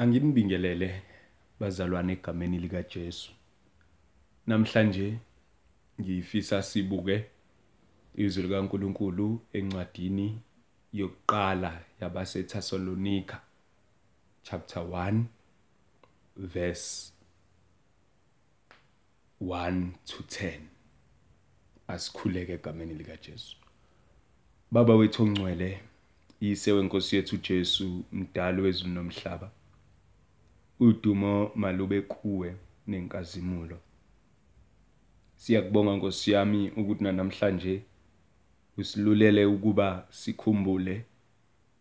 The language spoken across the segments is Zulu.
Anginibingelele bazalwane egameni likaJesu. Namhlanje ngifisa sibuke izwi likaNkuluNkulu encwadini yokuqala yabaseThessalonika chapter 1 verse 1 to 10. Asikhuleke egameni likaJesu. Baba wethu ongcwele, yise wenkosi yethu Jesu, mdali wezulu nomhlaba. Udumo malube kuwe nenkazimulo. Siyakubonga Nkosi yami ukuthi namhlanje usilulele ukuba sikhumbule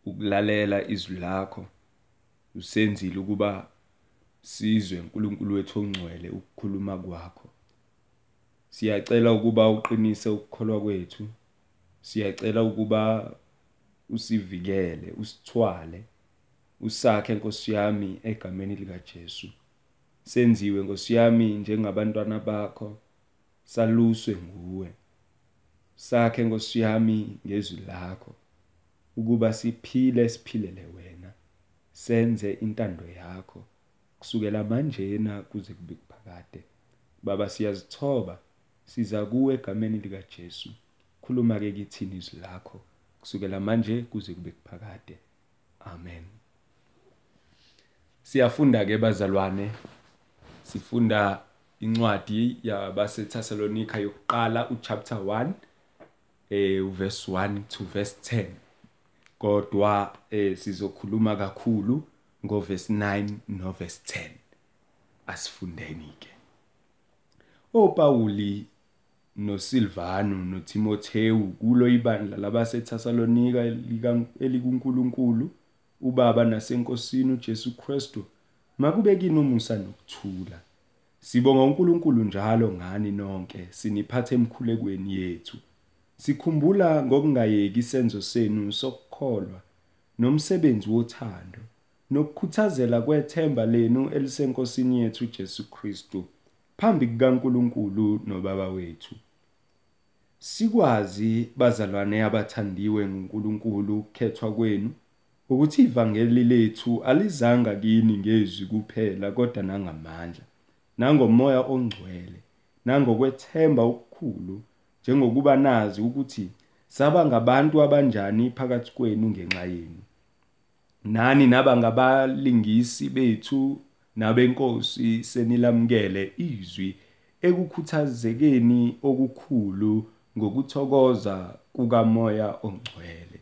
ukulalela izwi lakho. Usenzile ukuba sizwe uNkulunkulu wethu ongcwele ukukhuluma kwakho. Siyacela ukuba uqinise ukukholwa kwethu. Siyacela ukuba usivikele usithwale. Usakhe Nkosi yami egameni lika Jesu senziwe Nkosi yami njengabantwana bakho saluswe nguwe. Sakhe Nkosi yami ngezwi lakho ukuba siphile siphilele wena senze intando yakho kusukela manjena kuze kube kuphakade. Baba siyazithoba siza kuwe egameni lika Jesu khuluma ke kithini izwi lakho kusukela manje kuze kube kuphakade. Amen. Siyafunda ke bazalwane. Sifunda incwadi yabaseThessalonika yokuqala uchapter 1 eh uverse 1 to verse 10 kodwa eh sizokhuluma kakhulu ngoverse 9 noverse 10 asifundeni ke. oPauli noSilvano noTimotheu kulo ibandla labaseThessalonika elikuNkulunkulu. uBaba nasenkosini uJesu Kristu makube kini umusa nokuthula. Sibonga uNkulunkulu njalo ngani nonke siniphathe emkhulekweni yethu. Sikhumbula ngokungayeki isenzo senu sokukholwa nomsebenzi wothando nokukhuthazela kwethemba lenu elisenkosini yethu uJesu Kristu phambi kukaNkulunkulu noBaba wethu. Sikwazi bazalwane abathandiwe nguNkulunkulu ukukhethwa kwenu. Ukuthi ivangeli lethu alizanga kini ngezwi kuphela kodwa nangamandla nangomoya ongcwele nangokwethemba okukhulu njengokuba nazi ukuthi saba ngabantu abanjani phakathi kwenu ngenxa yenu. Nani naba ngabalingisi bethu nabenkosi senilamukele izwi ekukhuthazekeni okukhulu ngokuthokoza kukamoya ongcwele.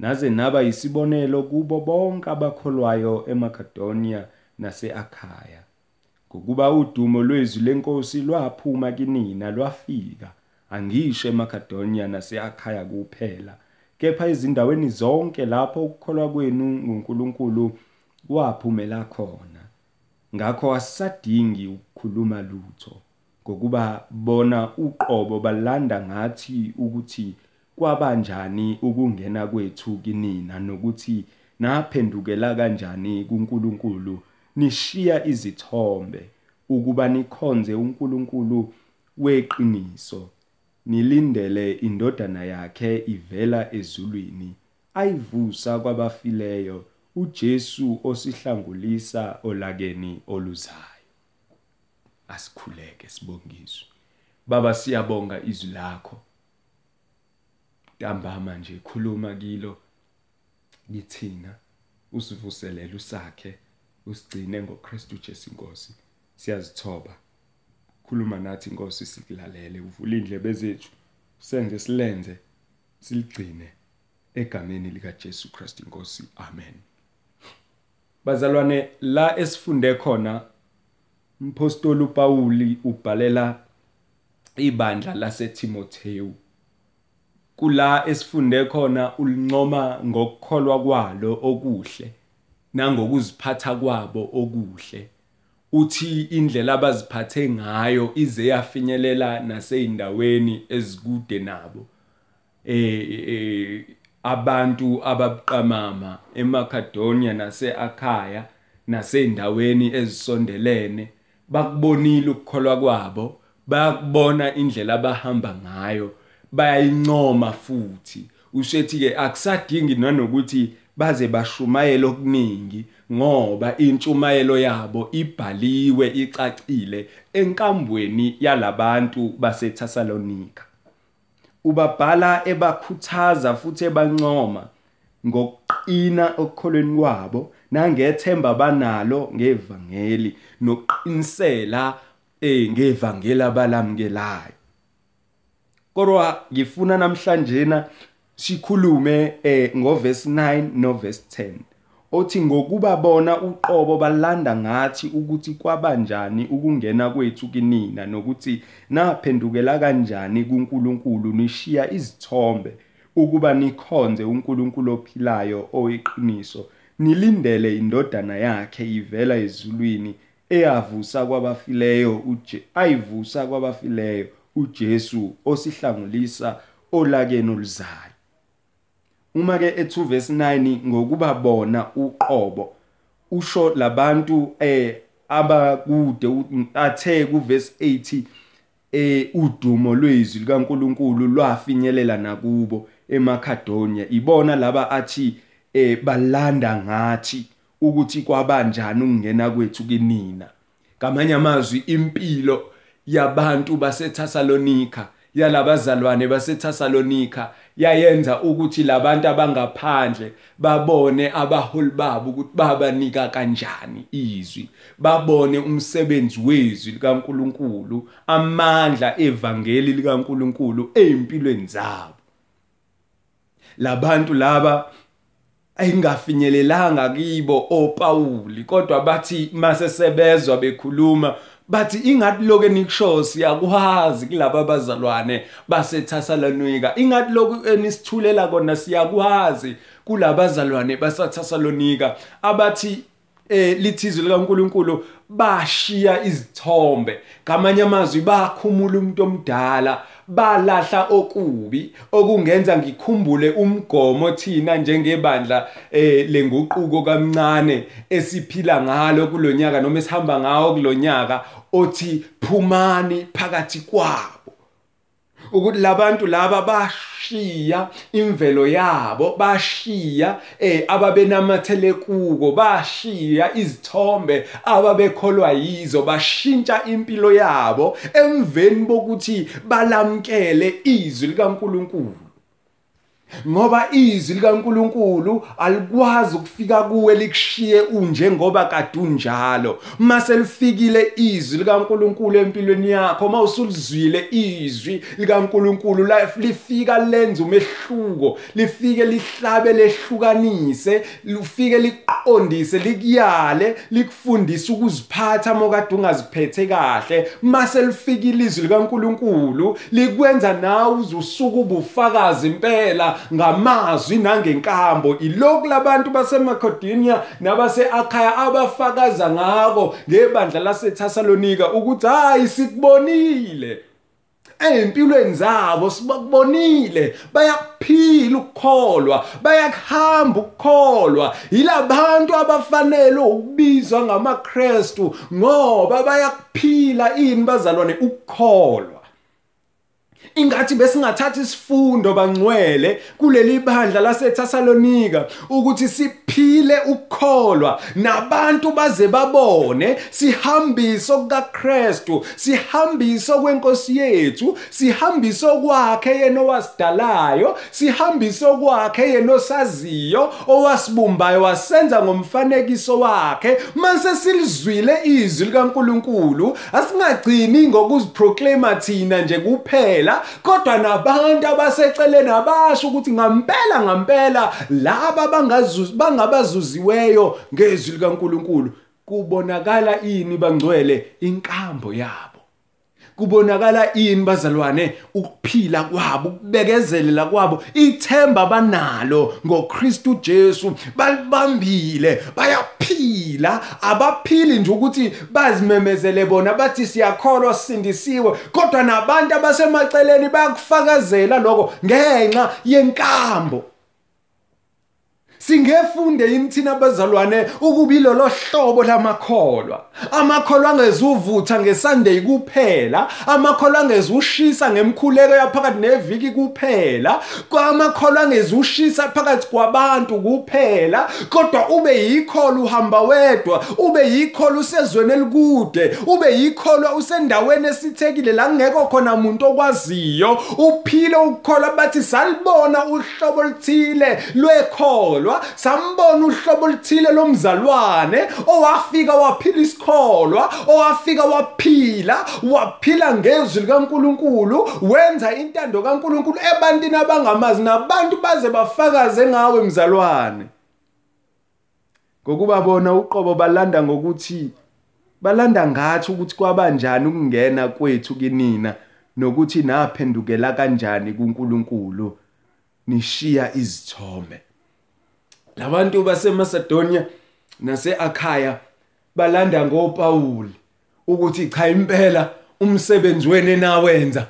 Naze naba yisibonelo kubo bonke abakholwayo eMakedonia nase-Akhaya. Ngokuba udumo lwezwi lenkosi lwaphuma kinina lwafika angisho eMakedonia nase-Akhaya kuphela. Kepha ezindaweni zonke lapho ukukholwa kwenu nguNkulunkulu waphumela khona. Ngakho asisadingi ukukhuluma lutho ngokuba bona uqobo balanda ngathi ukuthi kwabanjani ukungena kwethu kinina nokuthi naphendukela kanjani kuNkulunkulu nishiya izithombe ukuba nikhonze uNkulunkulu weqiniso nilindele indodana yakhe ivela ezulwini ayivusa kwabafileyo uJesu osihlangulisa olakeni oluzayo. Asikhuleke sibongiswe. Baba siyabonga izwi lakho. Ntambama nje khuluma kilo kithina usivuselele usakhe usigcine ngoKristu Jesu inkosi siyazithoba. Khuluma nathi inkosi sikulalele uvula indlebe zethu senze silenze siligcine egameni lika Jesu Christ inkosi amen. Bazalwane la esifunde khona umpostoli uPauli ubhalela ibandla laseTimotheu. Kula esifunde khona ulincoma ngokukholwa kwalo okuhle nangokuziphatha kwabo okuhle. Uthi indlela abaziphathe ngayo ize yafinyelela naseyindaweni ezikude nabo. Eh abantu ababuqamama eMakedonia naseAkhaya naseyindaweni ezisondelene bakubonile ukukholwa kwabo bayakubona indlela abahamba ngayo. Bayayincoma futhi. Ushethi ke akusadingi nanokuthi baze bashumayela okuningi ngoba intshumayelo yabo ibhaliwe icacile enkambweni yalabantu baseThessalonika ubabhala ebakhuthaza futhi ebancoma ngokuqina okukholweni kwabo nangethemba banalo ngevangeli nokuqinisela eh ngevangeli abalamukelayo. Kodwa ngifuna namhlanje na sikhulume eh ngoverse 9 noverse 10 othi ngokuba bona uqobo balanda ngathi ukuthi kwabanjani ukungena kwethu kinina nokuthi naphendukela kanjani kuNkulunkulu nishiya izithombe ukuba nikhonze uNkulunkulu ophilayo oyiqiniso nilindele indodana yakhe ivela ezulwini eyavusa kwabafileyo uje ayivusa kwabafileyo. uJesu osihlangulisa olakeni oluzayo. Uma ke e2 verse 9 ngokuba bona uqobo usho labantu eh abakude athe ku verse 80 eh udumo lwezwi likaNkuluNkulu lwafinyelela nakubo eMakedonia ibona laba athi eh balanda ngathi ukuthi kwabanjani ukungena kwethu kinina. Ngamanye amazwi impilo yabantu baseThessalonika yalabazalwane baseThessalonika yayenza ukuthi labantu abangaphandle babone abaholi babo ukuthi babanika kanjani izwi babone umsebenzi wezwi likaNkuluNkulu amandla evangeli likaNkuluNkulu ezimpilweni zabo. Labantu laba ayingafinyelelanga kibo oPawuli kodwa bathi mase sebezwa bekhuluma bathi ingathi lokho enikusho siyakwazi kulabo abazalwane baseThessalonika ingathi lokho enisithulela kona siyakwazi kulabazalwane baseThessalonika abathi eh lithizwe likaNkuluNkulu bashiya izithombe. Ngamanye amazwi bakhumula umuntu omdala. Balahla okubi okungenza ngikhumbule umgomo thina njengebandla eh lenguquko kamncane esiphila ngalo kulonyaka noma esihamba ngawo kulonyaka othi phumani phakathi kwabo. Ukuthi labantu laba bashiya imvelo yabo bashiya eh ababenamathele kuko bashiya izithombe ababekholwa yizo bashintsha impilo yabo emveni bokuthi balamkele izwi likaNkuluNkulu. Ngoba izwi likaNkuluNkulu alikwazi ukufika kuwe likushiye unje ngoba kade unjalo mase lifikile izwi likaNkuluNkulu empilweni yakho mawusulizwile izwi likaNkuluNkulu lifika lenza umehluko lifike lihlabe lehlukanise lifike liqondise likuyale likufundise ukuziphatha mokade ungaziphethe kahle. Mase lifikile izwi likaNkuluNkulu likwenza nawe uzusuka ubufakazi impela ngamazwi nangenkambo ilokhu labantu baseMakedonia nabase-Akhaya abafakaza ngako ngebandla laseThessalonika ukuthi hayi sikubonile. Ezimpilweni zabo sibakubonile. Bayakuphila ukukholwa bayakuhamba ukukholwa. Yilabantu abafanele ukubizwa ngamaKristu ngoba bayakuphila ini bazalwane ukukholwa. Ingathi besingathatha isifundo bangcwele kuleli bandla laseThessalonika ukuthi siphile ukukholwa nabantu baze babone sihambiso kukaKristu sihambiso kwenkosi yethu sihambiso kwakhe yena owasidalayo sihambiso kwakhe yena osaziyo owasibumbayo wasenza ngomfanekiso wakhe. Mase silizwile izwi likaNkuluNkulu asingagcini ngokuziproclaima thina nje kuphela kodwa nabantu abaseceleni abasho ukuthi ngampela ngampela laba bangazuzi bangabazuziweyo ngezwi likaNkuluNkulu kubonakala ini bangcwele inkambo yabo. Kubonakala ini bazalwane ukuphila kwabo ukubekezelela kwabo ithemba banalo ngoKristu Jesu balibambile bayaphila. Abaphili nje ukuthi bazimemezele bona bathi siyakholwa sindisiwe kodwa nabantu abasemaceleni bayakufakazela lokho ngenxa yenkambo. Singefunde yini thina abazalwane ukubilo lohlobo lamakholwa. Amakholwa angezuvutha ngeSunday kuphela, amakholwa angezushisa ngemkhuleko yaphakathi neviki kuphela, kwamakholwa angezushisa phakathi kwabantu kuphela, kodwa ube yikholwa uhamba wedwa, ube yikholwa usezweni elikude, ube yikholwa usendaweni esithekile la kungekho khona umuntu okwaziyo, uphile ukukholwa bathi salibona uhlobo oluthile lwekholwa ukukholwa sambona uhlobo oluthile lomzalwane owafika waphila isikholwa owafika waphila waphila ngezwi likaNkuluNkulu wenza intando kaNkuluNkulu ebantwini abangamazi nabantu baze bafakaze ngawe mzalwane. Ngokuba bona uqobo balanda ngokuthi balanda ngathi ukuthi kwabanjani ukungena kwethu kinina nokuthi naphendukela kanjani kuNkulunkulu nishiya izithombe. Labantu baseMacedonia naseAkhaya balanda ngoPawuli ukuthi cha impela umsebenzi wene nawenza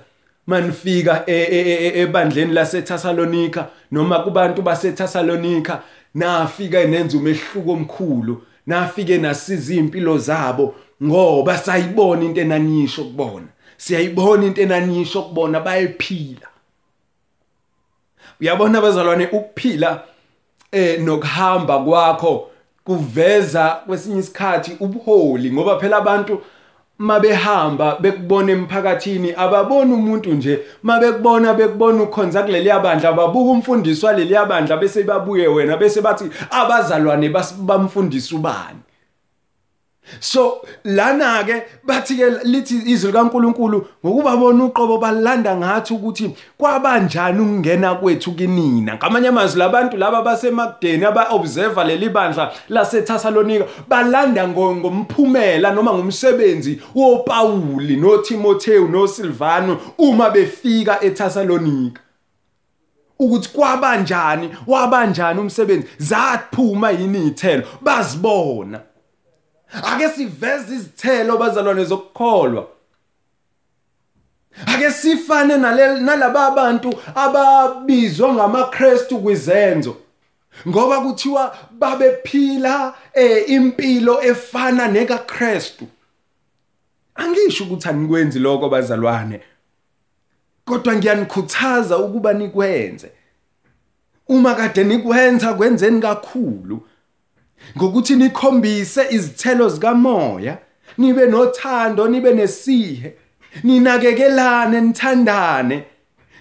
manifika e, e, e, ebandleni laseThessalonika noma kubantu baseThessalonika nafika nenza umehluko omkhulu nafike nasiza impilo zabo ngoba sayibona into enanisho kubona. Siyayibona into enanisho kubona bayephila uyabona abazalwane ukuphila eh nokuhamba kwakho kuveza kwesinye isikhathi ubuholi ngoba phela abantu mabehamba bekubona emphakathini ababoni umuntu nje. Mabekubona bekubona ukhonza kuleli yabandla ababuka umfundisi waleli yabandla bese babuye wena bese bathi abazalwane bamfundisa ubani? So lana ke bathi ke lithi izwi likaNkuluNkulu ngokuba bona uqobo balanda ngathi ukuthi kwabanjani ukungena kwethu kinina. Ngamanye amazwi labantu laba baseMagdeni aba observer leli bandla laseThessalonika balanda ngomphumela noma ngomsebenzi woPauli noTimotheo noSilvano uma befika eThessalonika ukuthi kwabanjani wabanjani umsebenzi? Zaphuma yini izithelo bazibona. Ake siveze izithelo bazalwane zokukholwa. Ake sifane nalaba abantu ababizwa ngamaKristu kwizenzo. Ngoba kuthiwa babephila eh impilo efana nekaKristu. Angisho ukuthi anikwenzi lokho bazalwane kodwa ngiyanikhuthaza ukuba nikwenze. Uma kade nikwenza kwenzeni kakhulu. Ngokuthi nikhombise izithelo zikamoya nibe nothando nibe nesihe ninakekelane nithandane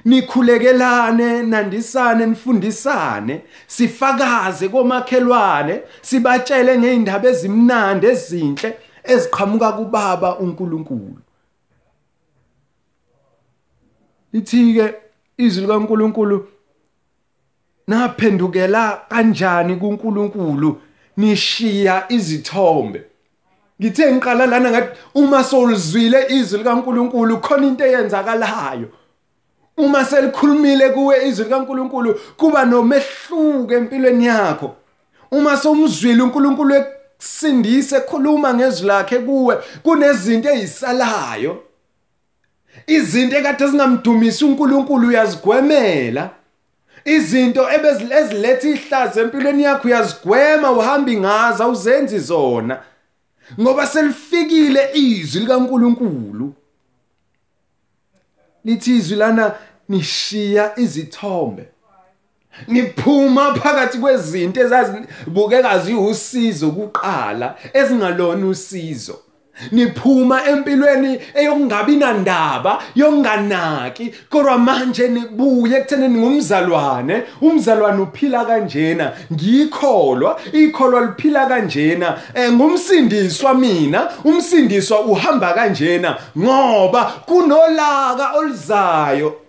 nikhulekelane nandisane nifundisane sifakaze komakhelwane sibatshele ngeindaba ezimnandi ezinhle eziqhamuka kubaba uNkulunkulu. Lithi-ke izwi likaNkulunkulu naphendukela kanjani kuNkulunkulu? Nishiya izithombe. Ngithe ngiqala lana ngathi uma solizwile izwi likaNkuluNkulu khona into eyenzakalayo. Uma selikhulumile kuwe izwi likaNkuluNkulu kuba nomehluko empilweni yakho. Uma somzwile uNkulunkulu ekusindise ekhuluma ngezwi lakhe kuwe kunezinto ezisalayo izinto ekade zingamdumisi uNkulunkulu uyazigwemela. Izinto eziletha ihlazo empilweni yakho uyazigwema uhamba ingaza uzenzi zona. Ngoba selifikile izwi likaNkuluNkulu. Lithi izwi lana nishiya izithombe. Niphuma phakathi kwezinto ezazibukeka ziwusizo kuqala ezingalona usizo. Niphuma empilweni eyokungabi nandaba yokunganaki kodwa manje nibuye ekuthenini ngumzalwane. Umzalwane uphila kanjena. Ngikholwa ikholwa liphila kanjena. Eh, ngumsindiswa mina umsindiswa uhamba kanjena. Ngoba kunolaka oluzayo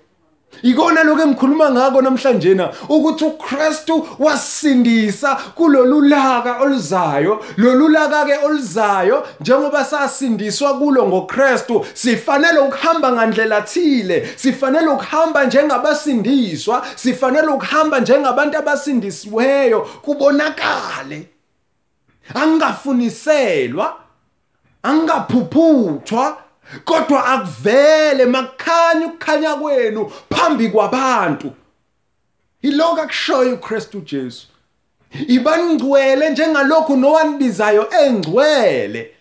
Ikona lokho engikhuluma ngako namhlanje na ukuthi uKristu wasindisa kulolu laka oluzayo. Lolu laka ke oluzayo njengoba sasindiswa kulo ngoKristu sifanele ukuhamba ngandlela thile. Sifanele ukuhamba njengabasindiswa sifanele ukuhamba njengabantu abasindisiweyo kubonakale. Angafuniselwa angaphuphuthwa kodwa akuvele makukhanya ukukhanya kwenu phambi kwabantu. Iloko akushoyo uKristu Jesu. Ibangcwele njengalokhu nowanibizayo engcwele.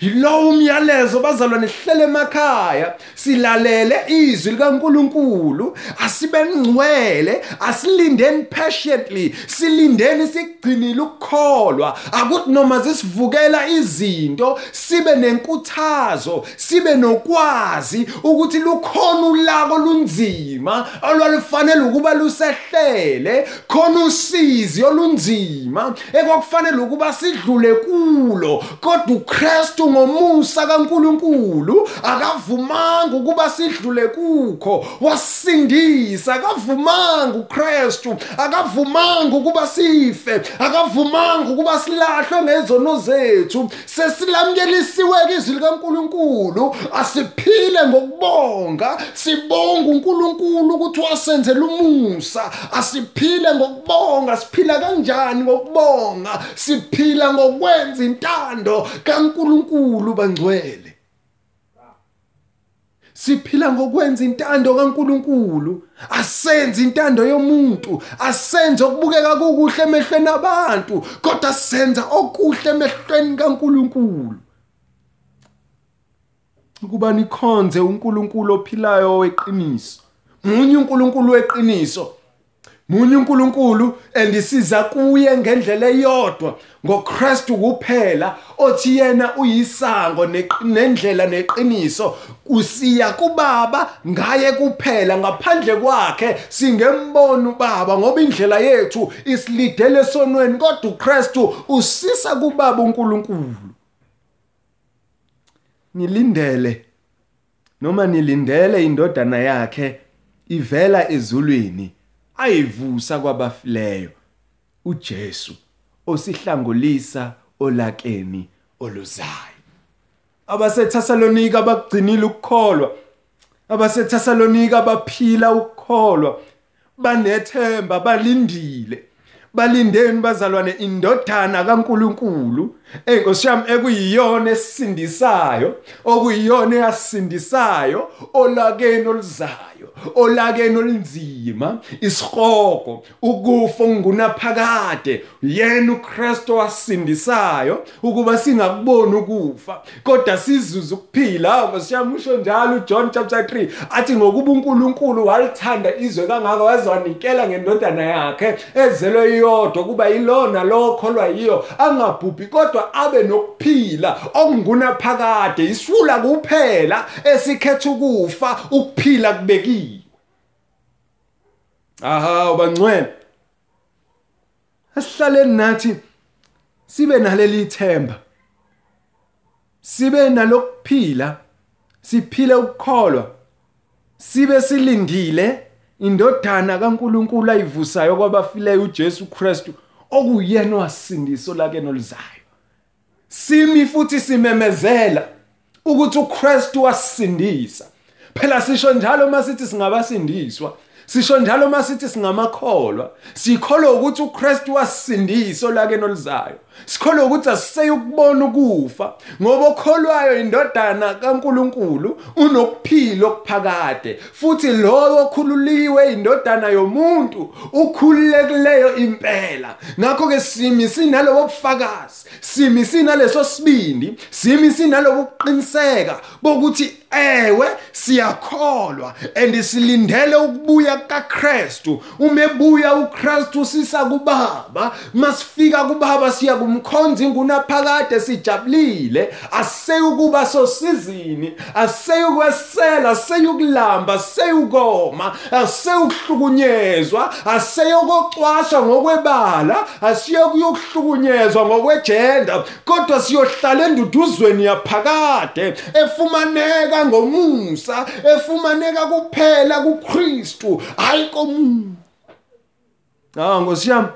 Yilowo umyalezo bazalwane sihlele emakhaya silalele izwi likaNkuluNkulu asibengcwele asilindeni patiently silindeni sigcinile ukukholwa. Akuthi noma zisivukela izinto sibe nenkuthazo sibe nokwazi ukuthi lukhona ulako lunzima olwalufanele ukuba lusehlele khona usizi olunzima ekwakufanele ukuba sidlule kulo kodwa uKristu ngomusa kaNkuluNkulu akavumanga ukuba sidlule kukho wasindisa akavumanga uKristu akavumanga ukuba sife akavumanga ukuba silahlwe ngezono zethu. Sesilamkelisiwe izwi likaNkuluNkulu asiphile ngokubonga sibonga uNkulunkulu ukuthi wasenzela umusa. Asiphile ngokubonga siphila kanjani ngokubonga? Siphila ngokwenza intando kaNkulunkulu. kaNkuluNkulu bangcwele. Siphila ngokwenza intando kaNkuluNkulu asenze intando yomuntu asenze okubukeka kukuhle emehlweni abantu kodwa senza okuhle emehlweni kaNkuluNkulu. Ukuba nikhonze uNkulunkulu ophilayo weqiniso munye uNkulunkulu weqiniso munye uNkulunkulu andisiza kuye ngendlela eyodwa ngoKristu kuphela othi yena uyisango nendlela neqiniso. Usiya kubaba ngaye kuphela. Ngaphandle kwakhe singembona ubaba ngoba indlela yethu isilidele sonweni kodwa uKristu usisa kubaba uNkulunkulu. Nilindele noma nilindele indodana yakhe ivela ezulwini. Ayivusa kwabafileyo uJesu osihlangulisa olakeni oluzayo. abaseThessalonika bakugcinile ukukholwa. abaseThessalonika baphila ukukholwa. Banethemba balindile. Balindeni bazalwane indodana kaNkuluNkulu. Enkosi yami ekuyiyona esisindisayo okuyiyona eyasindisayo olakeni oluzayo olakeni olunzima isihogo ukufa okungunaphakade. Yena uKristu wasindisayo ukuba singakuboni ukufa kodwa sizuze ukuphila. Ngosiyamisho njalo uJohn chapter 3 athi ngokuba uNkulunkulu walithanda izwe kangaka wazanikela ngendodana yakhe ezelwe iyodwa kuba yilona lo kholwa yiyo angabhubhi kodwa abe nokuphila okungunaphakade isifula kuphela esikhetha ukufa ukuphila kubekiwe. Aha ubangcwele. Asihlaleni nathi sibe naleli themba. Sibe nalokuphila siphile ukukholwa sibe silindile indodana kaNkuluNkulu ayivusayo kwabafileyo uJesu Kristu okuyena wasindiso lake nolizayo simi futhi simemezela ukuthi uKristu wasindisa phela sisho njalo masithi singabasindiswa. Sisho njalo masithi singamakholwa sikholwa ukuthi uKristu wasisindiso lake nolizayo. Sikholwa ukuthi asiseyi ukubona ukufa ngoba okholwayo indodana kaNkuluNkulu unokuphila okuphakade futhi lowo okhululiwe indodana yomuntu ukhululekileyo impela. Ngakho ke simi sinalobo bufakazi simi sinaleso sibindi simi sinalobo kuqiniseka bokuthi ewe siyakholwa and silindele ukubuya kaKristu uma ebuya uKristu sisa kubaba masifika kubaba siya kumkhonza ingunaphakade sijabulile aseyukuba sosizini aseyukwesela aseyukulamba aseyukoma aseyukuhlukunyezwa aseyokocwaswa ngokwebala asiyokuyokuhlukunyezwa ngokwejenda kodwa siyohlala enduduzweni yaphakade efumaneka ngomusa efumaneka kuphela kuKristu. Hayi komuntu Ah ngosiyami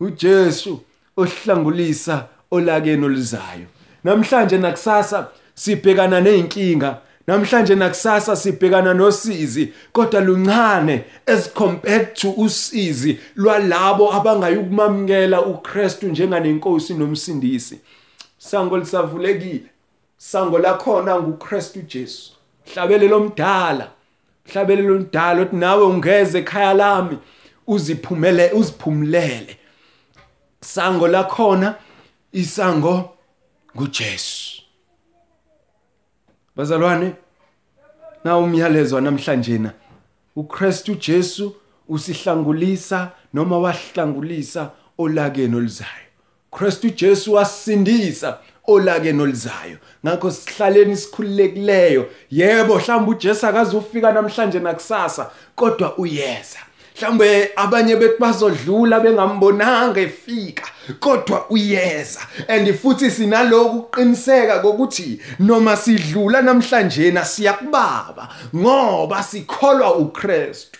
uJesu ohlangulisa olakeni oluzayo namhlanje nakusasa sibhekana nezinkinga namhlanje nakusasa sibhekana nosizi kodwa luncane as compared to usizi lwalabo abangayukumamkela uKristu njenganenkosi nomsindisi. Sango lisavulekile. Sango lakhona nguKristu Jesu. Hlabelelo mdala hlabelelo mdala uthi nawe ungeze ekhaya lami uziphumele uziphumulele. Sango lakhona isango nguJesu. Bazalwane na umyalezo namhlanje na uKristu Jesu usihlangulisa noma wahlangulisa olakeni oluzayo. Kristu Jesu wasindisa olakeni oluzayo ngakho sihlaleni sikhululekileyo. Yebo mhlawumbe uJesu akaze ufika namhlanje nakusasa kodwa uyeza. Mhlambe abanye bethu bazodlula bengambonanga efika kodwa uyeza. And futhi sinaloku uqiniseka kokuthi noma sidlula namhlanje na siyakubaba ngoba sikholwa uKristu.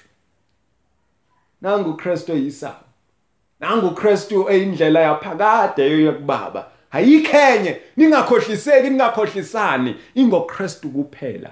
Nangu uKristu oyisaba nangu uKristu eyindlela yaphakade yoyakubaba ayikhenye. Ningakhohliseki ningakhohlisani. ingoKristu kuphela.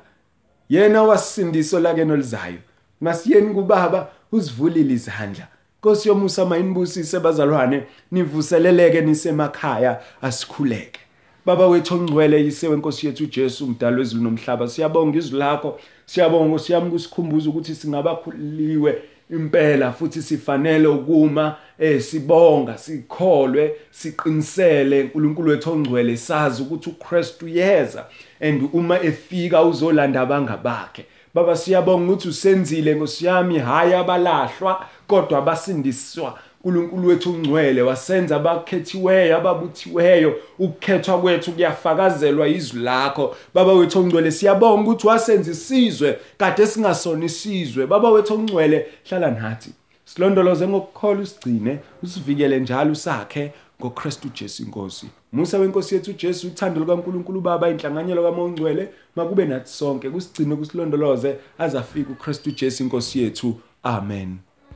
Yena wasindiso lakeno lizayo masiyeni kubaba usivulile izandla. Nkosi yomusa mayinibusise bazalwane nivuseleleke nisemakhaya asikhuleke. Baba wethu ongcwele yise wenkosi yethu uJesu umdalo wezulu nomhlaba. Siyabonga izwi lakho. Siyabonga siyamka usikhumbuza ukuthi singabakhuliwe impela futhi sifanele ukuma eh sibonga sikholwe siqinisele uNkulunkulu wethu ongcwele sazi ukuthi uKristu yeza and uma efika uzolanda abangabakhe. Baba siyabonga ukuthi usenzile ngosiyami hayi abalahlwa kodwa abasindiswa. uNkulunkulu wethu ungcwele wasenza abakhethiweyo ababuthiweyo ukukhethwa kwethu kuyafakazelwa izwi lakho. Baba wethu ongcwele siyabonga ukuthi wasenza isizwe kade singasona isizwe. Baba wethu ongcwele hlala nathi. Silondoloze ngokukholwa usigcine usivikele njalo usakhe ngoKristu Jesu inkosi. Musa wenkosi yethu uJesu uthando lukaNkuluNkulu Baba inhlanganyelo kaMongcwele makube nathi sonke kusigcine kusilondoloze azafika uKristu Jesu inkosi yethu. Amen.